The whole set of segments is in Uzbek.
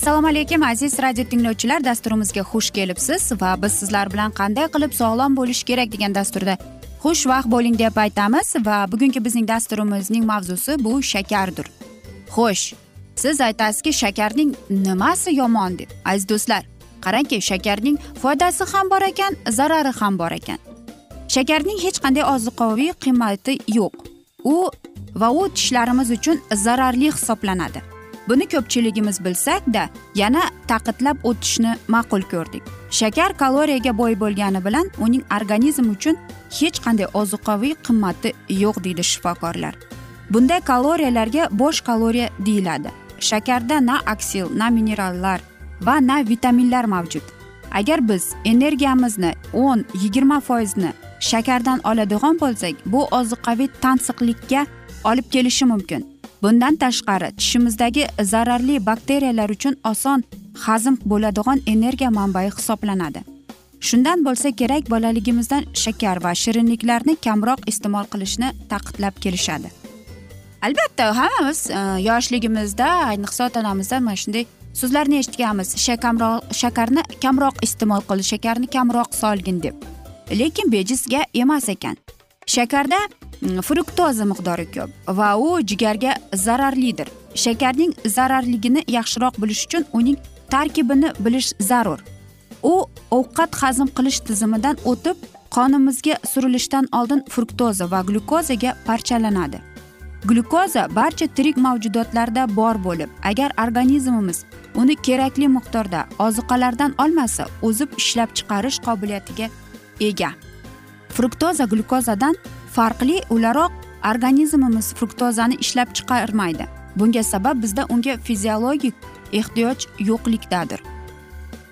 assalomu alaykum aziz radio tinglovchilar. Dasturimizga xush kelibsiz va biz sizlar bilan qanday qilib sog'lom bo'lish kerak degan dasturda xushvaqt bo'ling deb aytamiz va bugungi bizning dasturimizning mavzusi bu shakardir. Xo'sh siz aytasizki shakarning nimasi yomon deb? Aziz do'stlar qarangki shakarning foydasi ham bor ekan zarari ham bor ekan. Shakarning hech qanday ozuqaviy qiymati yo'q. U va u tishlarimiz uchun zararli hisoblanadi. Buni ko'pchiligimiz bilsakda yana taqidlab o'tishni ma'qul ko'rdik. Shakar kaloriyaga boy bo'lgani bilan uning organizm uchun hech qanday ozuqaviy qimmati yo'q deydi shifokorlar. Bunday kaloriyalarga bosh kaloriya deyiladi. Shakarda na aksil na minerallar va na vitaminlar mavjud. Agar biz energiyamizni o'n yigirma foizni shakardan oladigan bo'lsak bu ozuqaviy tansiqlikka olib kelishi mumkin. Bundan tashqari tishimizdagi zararli bakteriyalar uchun oson hazm bo'ladigan energiya manbai hisoblanadi. Shundan bo'lsa kerak bolaligimizdan shakar va shirinliklarni kamroq iste'mol qilishni taqidlab kelishadi. Albatta hammamiz e, yoshligimizda ayniqsa ota onamizdan mana shunday so'zlarni eshitganmiz. Shakamroq shakarni kamroq iste'mol qil shakarni kamroq solgin deb. Lekin bejizga emas ekan. Shakarda mm, fruktoza miqdori ko'p va u jigarga zararlidir. Shakarning zararligini yaxshiroq bilish uchun uning tarkibini bilish zarur. U ovqat hazm qilish tizimidan o'tib qonimizga surilishdan oldin fruktoza va glyukozaga parchalanadi. Glyukoza barcha tirik mavjudotlarda bor bo'lib agar organizmimiz uni kerakli miqdorda ozuqalardan olmasa o'zib ishlab chiqarish qobiliyatiga ega. Fruktoza glyukozadan farqli o'laroq organizmimiz fruktozani ishlab chiqarmaydi. Bunga sabab bizda unga fiziologik ehtiyoj yo'qlikdadir.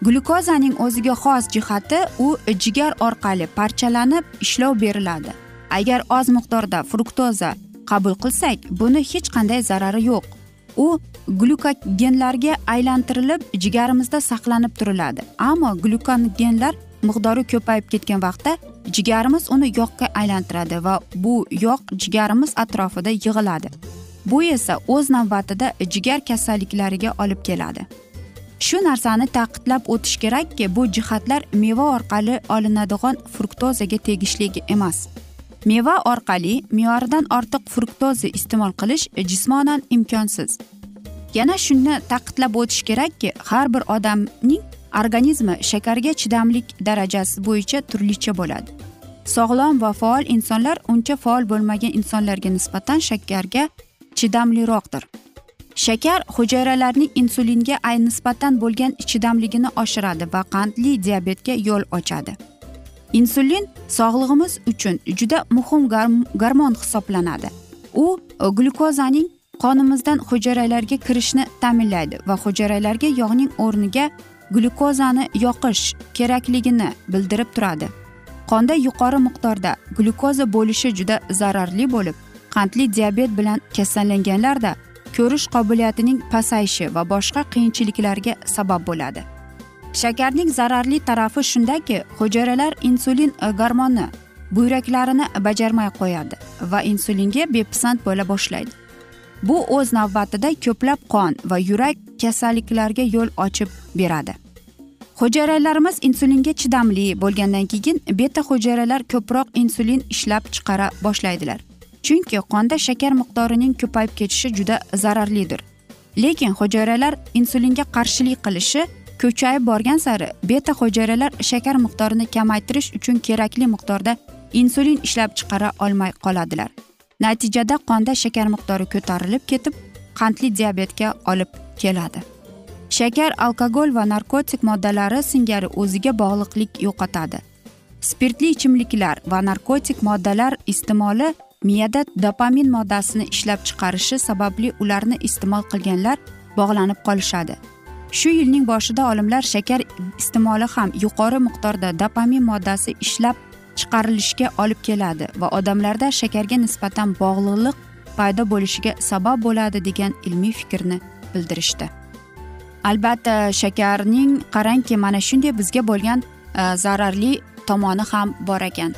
Glyukozaning o'ziga xos jihati u jigar orqali parchalanib ishlov beriladi. Agar oz miqdorda fruktoza qabul qilsak buni hech qanday zarari yo'q. U glyukogenlarga aylantirilib jigarimizda saqlanib turiladi. Ammo glyukogenlar miqdori ko'payib ketgan vaqtda jigarimiz uni yog'ga aylantiradi va bu yog' jigarimiz atrofida yig'iladi. Bu esa o'z navbatida jigar kasalliklariga olib keladi. Shu narsani ta'kidlab o'tish kerakki bu jihatlar meva orqali olinadigan fruktozaga tegishli emas. Meva orqali me'yoridan ortiq fruktoza iste'mol qilish jismonan imkonsiz. Yana shuni ta'kidlab o'tish kerakki har bir odamning organizmi shakarga chidamlik darajasi bo'yicha turlicha bo'ladi. Sog'lom va faol insonlar uncha faol bo'lmagan insonlarga nisbatan shakarga chidamliroqdir. Shakar hujayralarning insulinga nisbatan bo'lgan chidamligini oshiradi va qandli diabetga yo'l ochadi. Insulin sog'lig'imiz uchun juda muhim garmon hisoblanadi. U glyukozaning qonimizdan hujayralarga kirishni ta'minlaydi va hujayralarga yog'ning o'rniga glyukozani yoqish kerakligini bildirib turadi. Qonda yuqori miqdorda glyukoza bo'lishi juda zararli bo'lib qandli diabet bilan kasallanganlarda ko'rish qobiliyatining pasayishi va boshqa qiyinchiliklarga sabab bo'ladi. Shakarning zararli tarafi shundaki hujayralar insulin gormoni buyraklarini bajarmay qo'yadi va insulinga bepisand bo'la boshlaydi. Bu o'z navbatida ko'plab qon va yurak kasalliklariga yo'l ochib beradi. Hujayralarimiz insulinga chidamli bo'lgandan keyin beta hujayralar ko'proq insulin ishlab chiqara boshlaydilar. Chunki qonda shakar miqdorining ko'payib ketishi juda zararlidir. Lekin hujayralar insulinga qarshilik qilishi kuchayib borgan sari beta hujayralar shakar miqdorini kamaytirish uchun kerakli miqdorda insulin ishlab chiqara olmay qoladilar. Natijada qonda shakar miqdori ko'tarilib ketib qandli diabetga olib keladi. Shakar alkogol va narkotik moddalari singari o'ziga bog'liqlik yo'qotadi. Spirtli ichimliklar va narkotik moddalar iste'moli miyada dopamin moddasini ishlab chiqarishi sababli ularni iste'mol qilganlar bog'lanib qolishadi. Shu yilning boshida olimlar shakar iste'moli ham yuqori miqdorda dopamin moddasi ishlab chiqarilishga olib keladi va odamlarda shakarga nisbatan bog'liqlik paydo bo'lishiga sabab bo'ladi degan ilmiy fikrni bildirishdi. Albatta shakarning qarangki mana shunday bizga bo'lgan e, zararli tomoni ham bor ekan.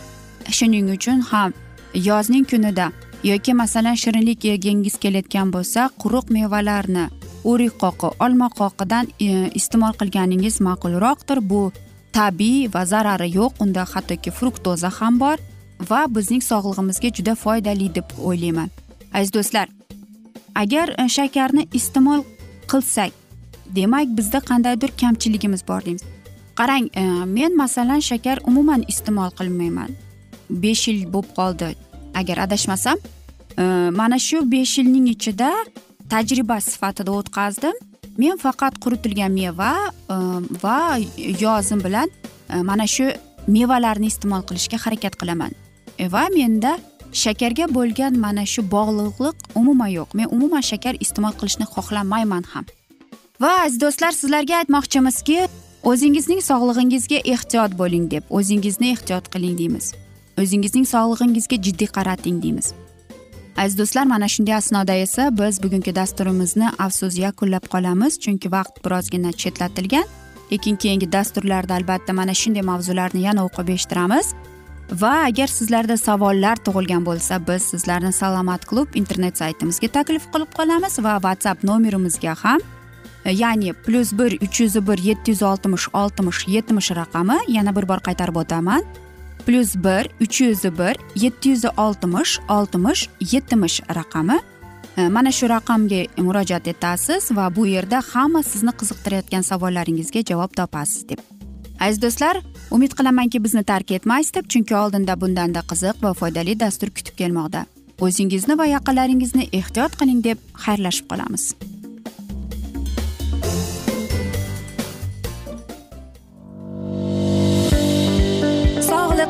Shuning uchun ham yozning kunida yoki masalan shirinlik yegingiz kelayotgan bo'lsa quruq mevalarni o'rik qoqi olma qoqidan e, iste'mol qilganingiz ma'qulroqdir. Bu tabiiy va zarari yo'q unda hattoki fruktoza ham bor va bizning sog'lig'imizga juda foydali deb o'ylayman. Aziz do'stlar agar e, shakarni iste'mol qilsak demak bizda qandaydir kamchiligimiz bor deymiz. Qarang e, men masalan shakar umuman iste'mol qilmayman. Besh yil bo'lib qoldi. Agar adashmasam e, mana shu besh yilning ichida tajriba sifatida o'tkazdim. Men faqat quritilgan meva e, va yozim bilan e, mana shu mevalarni iste'mol qilishga harakat qilaman. E, va menda shakarga bo'lgan mana shu bog'liqlik umuman yo'q. Men umuman shakar iste'mol qilishni xohlamayman ham. Va aziz do'stlar sizlarga aytmoqchimizki o'zingizning sog'lig'ingizga ehtiyot bo'ling deb o'zingizni ehtiyot qiling deymiz. O'zingizning sog'lig'ingizga jiddiy qarating deymiz. Aziz do'stlar mana shunday asnoda esa biz bugungi dasturimizni afsus yakunlab qolamiz chunki vaqt birozgina chetlatilgan. Lekin keyingi dasturlarda albatta mana shunday mavzularni yana o'qib eshittiramiz. Va agar sizlarda savollar tug'ilgan bo'lsa biz sizlarni salomat klub internet saytimizga taklif qilib qolamiz va whatsapp nomerimizga ham ya'ni plyus bir uch yuz bir yetti yuz oltmish oltmish yetmish raqami yana bir bor qaytarib o'taman. Plyus bir uch yuz bir yetti yuz oltmish oltmish yetmish raqami. Э, mana shu raqamga murojaat etasiz va bu yerda hamma sizni qiziqtirayotgan savollaringizga javob topasiz deb. Aziz do'stlar umid qilamanki bizni tark etmaysiz deb chunki oldinda bundanda qiziq va foydali dastur kutib kelmoqda. O'zingizni va yaqinlaringizni ehtiyot qiling deb xayrlashib qolamiz.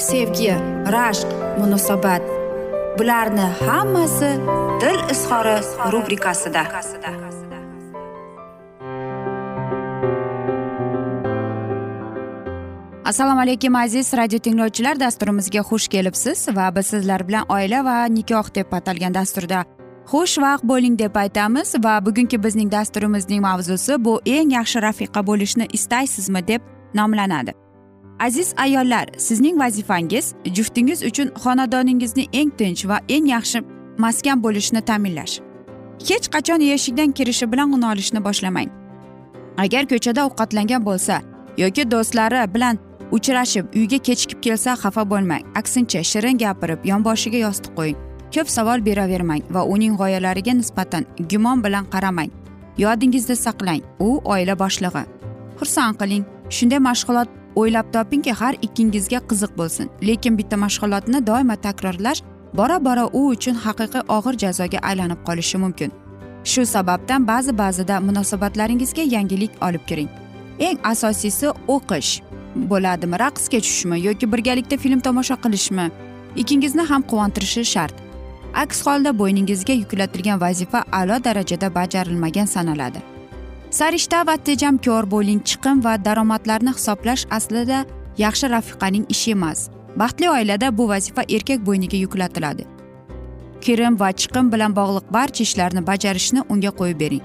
sevgi rashq munosabat. Bularni hammasi dil izhori rubrikasida. Assalomu alaykum aziz radio tinglovchilar. Dasturimizga xush kelibsiz va biz sizlar bilan oila va nikoh deb atalgan dasturda xushvaqt bo'ling deb aytamiz va bugungi bizning dasturimizning mavzusi bu eng yaxshi rafiqa bo'lishni istaysizmi deb nomlanadi. Aziz ayollar sizning vazifangiz juftingiz uchun xonadoningizni eng tinch va eng yaxshi maskan bo'lishini ta'minlash. Hech qachon eshikdan kirishi bilan nolishni olishni boshlamang. Agar ko'chada ovqatlangan bo'lsa yoki do'stlari bilan uchrashib uyga kechikib kelsa xafa bo'lmang. Aksincha shirin gapirib yonboshiga yostiq qo'ying. Ko'p savol beravermang va uning g'oyalariga nisbatan gumon bilan qaramang. Yodingizda saqlang. U oila boshlig'i. Xursand qiling. Shunday mashg'ulot o'ylab topingki har ikkingizga qiziq bo'lsin. Lekin bitta mashg'ulotni doimo takrorlash bora bora u uchun haqiqiy og'ir jazoga aylanib qolishi mumkin. Shu sababdan ba'zi ba'zida munosabatlaringizga yangilik olib kiring. Eng asosiysi o'qish. Bo'ladimi raqsga tushishmi yoki birgalikda film tomosha qilishmi? Ikkingizni ham quvontirishi shart. Aks holda bo'yningizga yuklatilgan vazifa a'lo darajada bajarilmagan sanaladi. Sarishta va tejamkor bo'ling chiqim va daromadlarni hisoblash aslida yaxshi rafiqaning ishi emas. Baxtli oilada bu vazifa erkak bo'yniga yuklatiladi. Kirim va chiqim bilan bog'liq barcha ishlarni bajarishni unga qo'yib bering.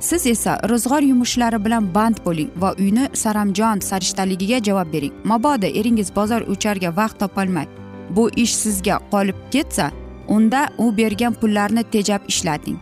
Siz esa ro'zg'or yumushlari bilan band bo'ling va uyni saramjon sarishtaligiga javob bering. Mabodo eringiz bozor o'charga vaqt topolmay. Bu ish sizga qolib ketsa unda u bergan pullarni tejab ishlating.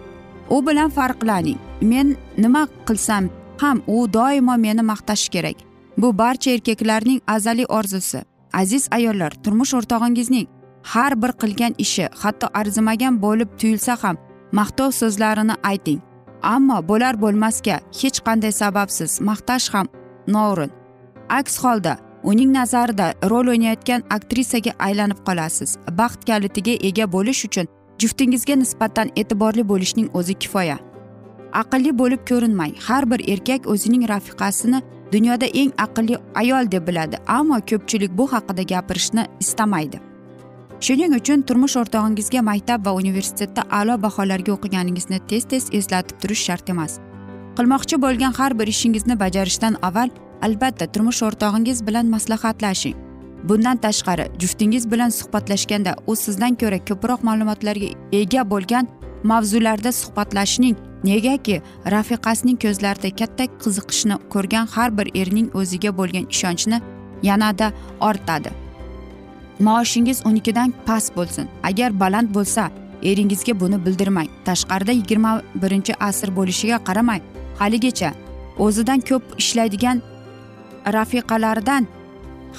U bilan farqlaning. Men nima qilsam ham u doimo meni maqtashi kerak. Bu barcha erkaklarning azaliy orzusi. Aziz ayollar turmush o'rtog'ingizning har bir qilgan ishi hatto arzimagan bo'lib tuyulsa ham maqtov so'zlarini ayting. Ammo bo'lar bo'lmasga hech qanday sababsiz maqtash ham noo'rin. Aks holda uning nazarida rol o'ynayotgan aktrisaga aylanib qolasiz. Baxt kalitiga ega bo'lish uchun juftingizga nisbatan e'tiborli bo'lishning o'zi kifoya. Aqlli bo'lib ko'rinmang har bir erkak o'zining rafiqasini dunyoda eng aqlli ayol deb biladi ammo ko'pchilik bu haqida gapirishni istamaydi. Shuning uchun turmush o'rtog'ingizga maktab va universitetda a'lo baholarga o'qiganingizni tez tez eslatib turish shart emas. Qilmoqchi bo'lgan har bir ishingizni bajarishdan avval albatta turmush o'rtog'ingiz bilan maslahatlashing. Bundan tashqari juftingiz bilan suhbatlashganda u sizdan ko'ra ko'proq ma'lumotlarga ega bo'lgan mavzularda suhbatlashning negaki rafiqasining ko'zlarida katta qiziqishni ko'rgan har bir erning o'ziga bo'lgan ishonchni yanada ortadi maoshingiz unikidan past bo'lsin. Agar baland bo'lsa eringizga buni bildirmang. Tashqarida yigirma birinchi asr bo'lishiga qaramay haligacha o'zidan ko'p ishlaydigan rafiqalaridan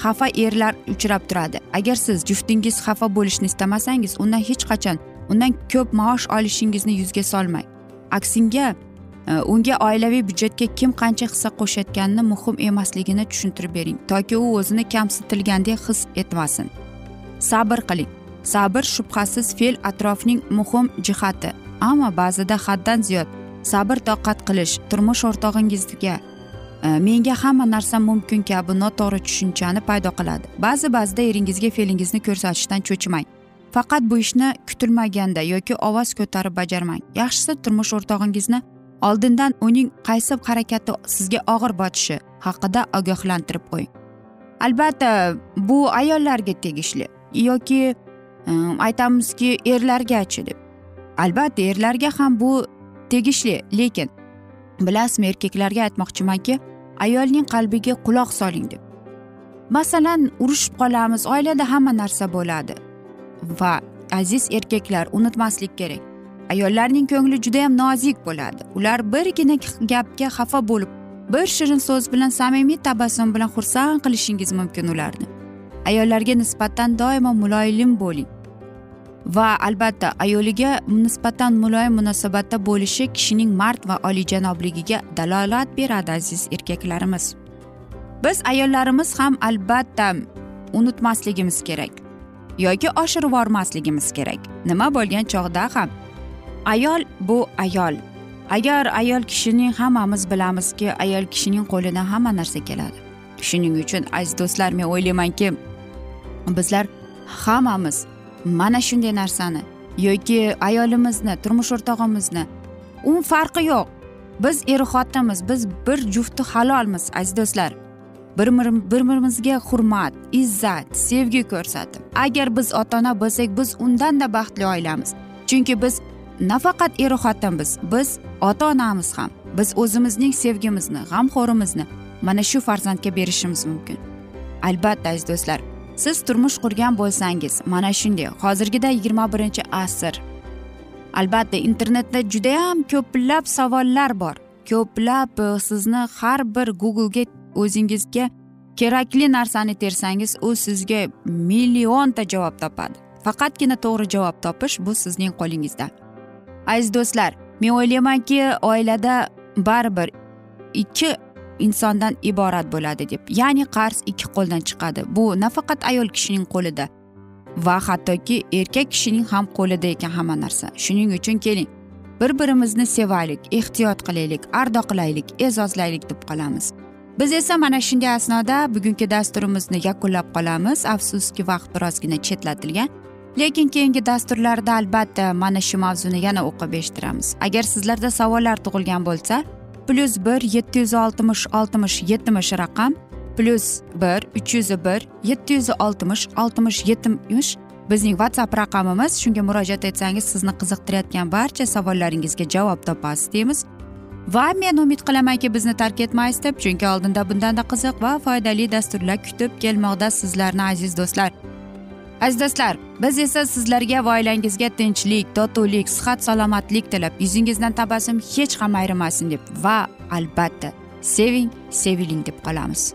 xafa erlar uchrab turadi. Agar siz juftingiz xafa bo'lishni istamasangiz undan hech qachon undan ko'p maosh olishingizni yuzga solmang. Aksinga e, unga oilaviy byudjetga kim qancha hissa qo'shayotganini muhim emasligini tushuntirib bering. Toki u o'zini kamsitilgandek his etmasin. Sabr qiling. Sabr shubhasiz fe'l atrofning muhim jihati. Ammo ba'zida haddan ziyod sabr toqat qilish turmush o'rtog'ingizga e, menga hamma narsa mumkin kabi noto'g'ri tushunchani paydo qiladi. Ba'zi ba'zida eringizga fe'lingizni ko'rsatishdan cho'chimang. Faqat bu ishni kutilmaganda yoki ovoz ko'tarib bajarmang. Yaxshisi turmush o'rtog'ingizni oldindan uning qaysi harakati sizga og'ir botishi haqida ogohlantirib qo'ying. Albatta bu ayollarga tegishli yoki ehm, aytamizki erlargachi deb. Albatta erlarga ham bu tegishli lekin bilasizmi erkaklarga aytmoqchimanki ayolning qalbiga quloq soling deb. Masalan urushib qolamiz oilada hamma narsa bo'ladi. Va aziz erkaklar unutmaslik kerak. Ayollarning ko'ngli judayam nozik bo'ladi. Ular birgina gapga xafa bo'lib bir shirin so'z bilan samimiy tabassum bilan xursand qilishingiz mumkin ularni. Ayollarga nisbatan doimo muloyim bo'ling. Va albatta ayoliga nisbatan muloyim munosabatda bo'lishi kishining mard va oliyjanobligiga dalolat beradi aziz erkaklarimiz. Biz ayollarimiz ham albatta unutmasligimiz kerak. Yoki oshirib yubormasligimiz kerak. Nima bo'lgan chog'da ham. Ayol bu ayol. Agar ayol kishining hammamiz bilamizki ayol kishining qo'lidan hamma narsa keladi. Shuning uchun aziz do'stlar men o'ylaymanki bizlar hammamiz mana shunday narsani yoki ayolimizni turmush o'rtog'imizni u farqi yo'q. Biz er xotinmiz biz bir jufti halolmiz aziz do'stlar. Bir birimizga hurmat izzat sevgi ko'rsatib. Agar biz ota ona bo'lsak biz undanda baxtli oilamiz. Chunki biz nafaqat er xotinmiz biz ota onamiz ham. Biz o'zimizning sevgimizni g'amxo'rimizni mana shu farzandga berishimiz mumkin. Albatta aziz do'stlar siz turmush qurgan bo'lsangiz mana shunday hozirgida yigirma birinchi asr. Albatta internetda judayam ko'plab savollar bor. Ko'plab e, sizni har bir googlega o'zingizga kerakli narsani tersangiz u sizga millionta javob topadi. Faqatgina to'g'ri javob topish bu sizning qo'lingizda. Aziz do'stlar men o'ylaymanki oilada baribir ikki insondan iborat bo'ladi deb ya'ni qarz ikki qo'ldan chiqadi. Bu nafaqat ayol kishining qo'lida va hattoki erkak kishining ham qo'lida ekan hamma narsa. Shuning uchun keling bir birimizni sevaylik ehtiyot qilaylik ardoqlaylik e'zozlaylik deb qolamiz. Biz esa mana shunday asnoda bugungi dasturimizni yakunlab qolamiz. Afsuski vaqt birozgina chetlatilgan lekin keyingi dasturlarda albatta mana shu mavzuni yana o'qib eshittiramiz. Agar sizlarda savollar tug'ilgan bo'lsa plyus bir yetti yuz oltmish oltmish yetmish raqam plyus bir uch yuz bir yetti yuz oltmish oltmish yetmish bizning whatsapp raqamimiz. Shunga murojaat etsangiz sizni qiziqtirayotgan barcha savollaringizga javob topasiz deymiz. Va men umid qilamanki bizni tark etmaysiz deb chunki oldinda bundanda qiziq va foydali dasturlar kutib kelmoqda sizlarni aziz do'stlar. Aziz do'stlar biz esa sizlarga va oilangizga tinchlik totuvlik sihat salomatlik tilab yuzingizdan tabassum hech ham ayrimasin deb va albatta seving seviling deb qolamiz.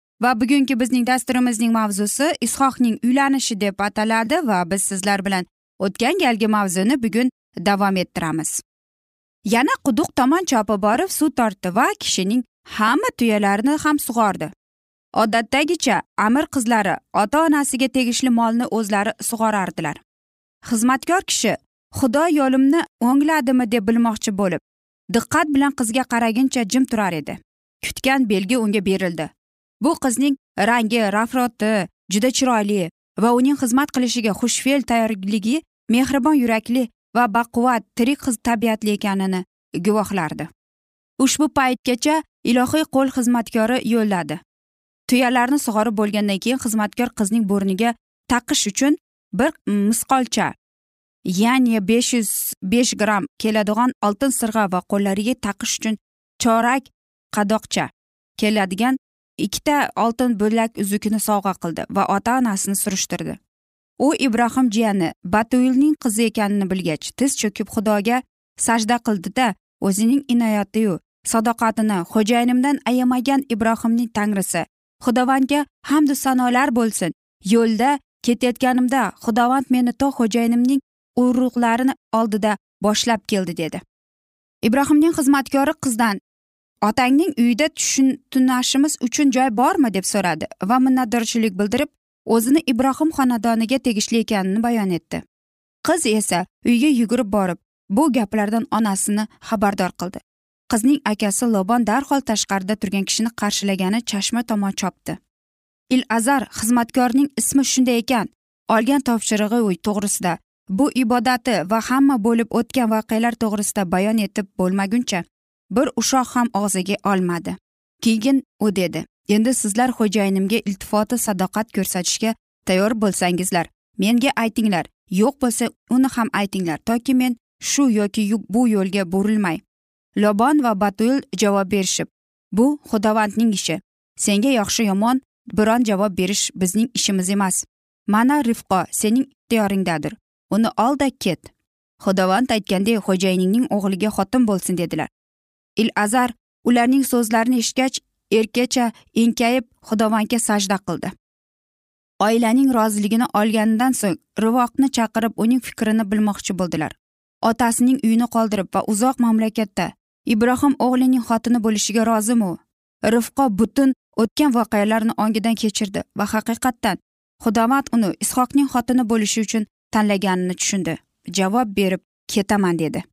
Va bugungi bizning dasturimizning mavzusi ishoqning uylanishi deb ataladi va biz sizlar bilan o'tgan galgi mavzuni bugun davom ettiramiz. Yana quduq tomon chopib borib suv tortdi va kishining hamma tuyalarini ham sug'ordi. Odatdagicha amir qizlari ota onasiga tegishli molni o'zlari sug'orardilar. Xizmatkor kishi xudo yo'limni o'ngladimi? deb bilmoqchi bo'lib diqqat bilan qizga qaraguncha jim turar edi. Kutgan belgi unga berildi. Bu qizning rangi rafroti juda chiroyli va uning xizmat qilishiga xushfe'l tayyorligi mehribon yurakli va baquvvat tirik qiz tabiatli ekanini guvohlardi. Ushbu paytgacha ilohiy qo'l xizmatkori yo'lladi. Tuyalarni sug'orib bo'lgandan keyin xizmatkor qizning burniga taqish uchun bir misqolcha ya'ni besh yuz besh gramm keladigan oltin sirg'a va qo'llariga taqish uchun chorak qadoqcha keladigan ikkita oltin bo'lak uzukni sovg'a qildi va ota onasini surishtirdi. U ibrohim jiyani batuilning qizi ekanini bilgach tiz cho'kib xudoga sajda qildida o'zining inoyatiyu sadoqatini xo'jayinimdan ayamagan ibrohimning tangrisi xudovandga hamdu sanolar bo'lsin yo'lda ketayotganimda xudovand meni to xo'jayinimning urug'larini oldida boshlab keldi dedi. Ibrohimning xizmatkori qizdan otangning uyida tunashimiz uchun joy bormi? deb so'radi va minnatdorchilik bildirib o'zini ibrohim xonadoniga tegishli ekanini bayon etdi. Qiz esa uyga yugurib borib bu gaplardan onasini xabardor qildi. Qizning akasi lobon darhol tashqarida turgan kishini qarshilagani chashma tomon chopdi. Il azar xizmatkorning ismi shunday ekan olgan topshirig'i uy to'g'risida bu ibodati va hamma bo'lib o'tgan voqealar to'g'risida bayon etib bo'lmaguncha bir ushoq ham og'ziga olmadi. Keyin u dedi endi sizlar xo'jayinimga iltifoti sadoqat ko'rsatishga tayyor bo'lsangizlar menga aytinglar. Yo'q bo'lsa uni ham aytinglar toki men shu yoki bu yo'lga burilmay. Lobon va batuil javob berishib bu xudovandning ishi. Senga yaxshi yomon biron javob berish bizning ishimiz emas. Mana rifqo sening ixtiyoringdadir. Uni ol da ket. Xudovand aytgandek xo'jayiningning o'g'liga xotin bo'lsin dedilar. Il azar ularning so'zlarini eshitgach erkacha enkayib xudovandga sajda qildi. Oilaning roziligini olganidan so'ng rivoqni chaqirib uning fikrini bilmoqchi bo'ldilar. Otasining uyini qoldirib va uzoq mamlakatda ibrohim o'g'lining xotini bo'lishiga rozimi rifqo butun o'tgan voqealarni ongidan kechirdi va haqiqatdan xudovand uni ishoqning xotini bo'lishi uchun tanlaganini tushundi. Javob berib ketaman dedi.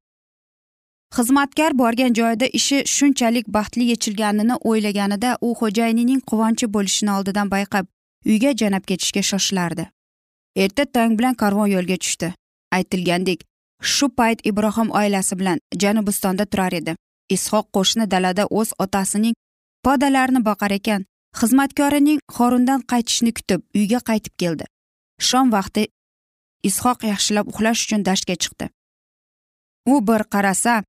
Xizmatkar borgan joyida ishi shunchalik baxtli yechilganini o'ylaganida u xo'jayinining quvonchi bo'lishini oldidan bayqab uyga jo'nab ketishga shoshilardi. Erta tong bilan karvon yo'lga tushdi. Aytilgandek shu payt ibrohim oilasi bilan janubistonda turar edi. Ishoq qo'shni dalada o'z otasining podalarini boqar ekan xizmatkorining xorundan qaytishini kutib uyga qaytib keldi. Shom vaqti ishoq yaxshilab uxlash uchun dashtga chiqdi. U bir qarasa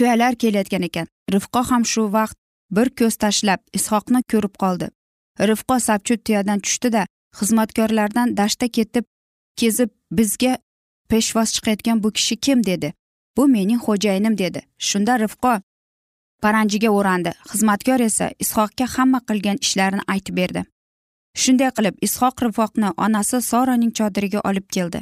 tuyalar kelayotgan ekan. Rifqo ham shu vaqt bir ko'z tashlab ishoqni ko'rib qoldi. Rifqo sapchut tuyadan tushdida xizmatkorlardan dashtda ketib kezib bizga peshvoz chiqayotgan bu kishi kim dedi. Bu mening xo'jayinim dedi. Shunda rifqo paranjiga o'randi. Xizmatkor esa ishoqga hamma qilgan ishlarini aytib berdi. Shunday qilib ishoq rifqoqni onasi soraning chodiriga olib keldi.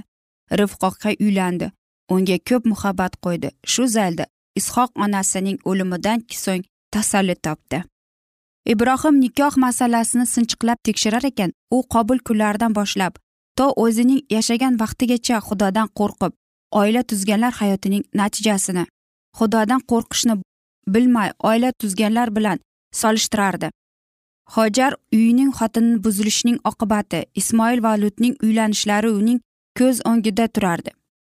Rifqoqqa uylandi. Unga ko'p muhabbat qo'ydi. Shu zaylda ishoq onasining o'limidan so'ng tasalli topdi. Ibrohim nikoh masalasini sinchiqlab tekshirar ekan u qobul kunlaridan boshlab to o'zining yashagan vaqtigacha xudodan qo'rqib oila tuzganlar hayotining natijasini xudodan qo'rqishni bilmay oila tuzganlar bilan solishtirardi. Hojar uyining xotini buzilishining oqibati ismoil va lutning uylanishlari uning ko'z o'ngida turardi.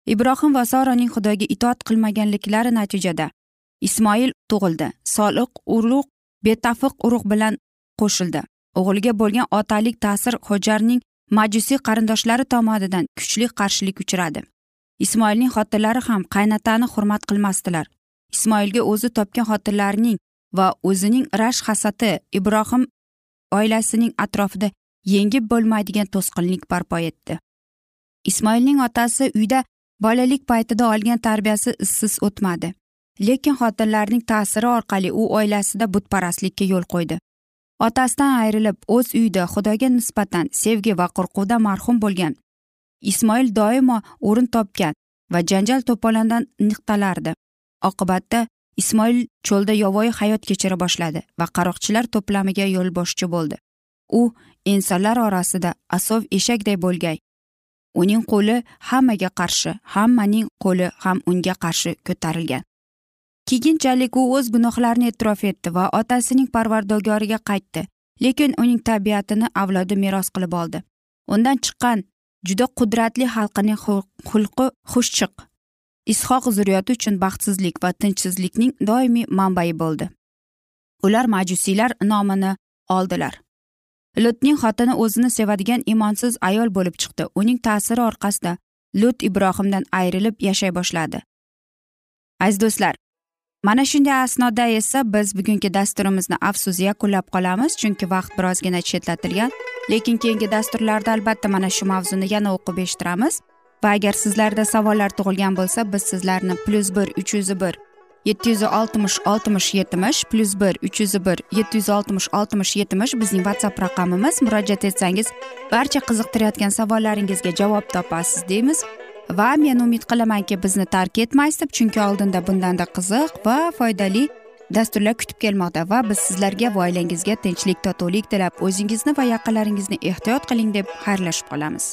Ibrohim va soraning xudoga itoat qilmaganliklari natijada ismoil tug'ildi. Soliq urug' betafiq urug' bilan qo'shildi. O'g'liga bo'lgan otalik ta'sir hojarning majusiy qarindoshlari tomonidan kuchli qarshilik uchradi. Ismoilning xotinlari ham qaynatani hurmat qilmasdilar. Ismoilga o'zi topgan xotinlarining va o'zining rashk hasati ibrohim oilasining atrofida yengib bo'lmaydigan to'sqinlik barpo etdi. Ismoilning otasi uyda bolalik paytida olgan tarbiyasi izsiz o'tmadi. Lekin xotinlarning ta'siri orqali u oilasida butparastlikka yo'l qo'ydi. Otasidan ayrilib o'z uyida xudoga nisbatan sevgi va qo'rquvda marhum bo'lgan ismoil doimo o'rin topgan va janjal to'polondan niqtalardi. Oqibatda ismoil cho'lda yovvoyi hayot kechira boshladi va qaroqchilar to'plamiga yo'lboshchi bo'ldi. U insonlar orasida asov eshakday bo'lgay uning qo'li hammaga qarshi hammaning qo'li ham unga qarshi ko'tarilgan. Keyinchalik u o'z gunohlarini e'tirof etdi va otasining parvardogoriga qaytdi lekin uning tabiatini avlodi meros qilib oldi. Undan chiqqan juda qudratli xalqining xulqi xushchiq ishoq zurriyoti uchun baxtsizlik va tinchsizlikning doimiy manbai bo'ldi. Ular majusiylar nomini oldilar. Lutning xotini o'zini sevadigan imonsiz ayol bo'lib chiqdi. Uning ta'siri orqasida lut ibrohimdan ayrilib yashay boshladi. Aziz do'stlar mana shunday asnoda esa biz bugungi dasturimizni afsus yakunlab qolamiz chunki vaqt birozgina chetlatilgan. Lekin keyingi dasturlarda albatta mana shu mavzuni yana o'qib eshittiramiz. Va agar sizlarda savollar tug'ilgan bo'lsa biz sizlarni plyus bir uch yuz bir yetti yuz oltmish oltmish yetmish plyus bir uch yuz bir yetti yuz oltmish oltmish yetmish bizning whatsapp raqamimiz. Murojaat etsangiz barcha qiziqtirayotgan savollaringizga javob topasiz deymiz. Va men umid qilamanki bizni tark etmaysiz deb chunki oldinda bundanda qiziq va foydali dasturlar kutib kelmoqda va biz sizlarga va oilangizga tinchlik totuvlik tilab o'zingizni va yaqinlaringizni ehtiyot qiling deb xayrlashib qolamiz.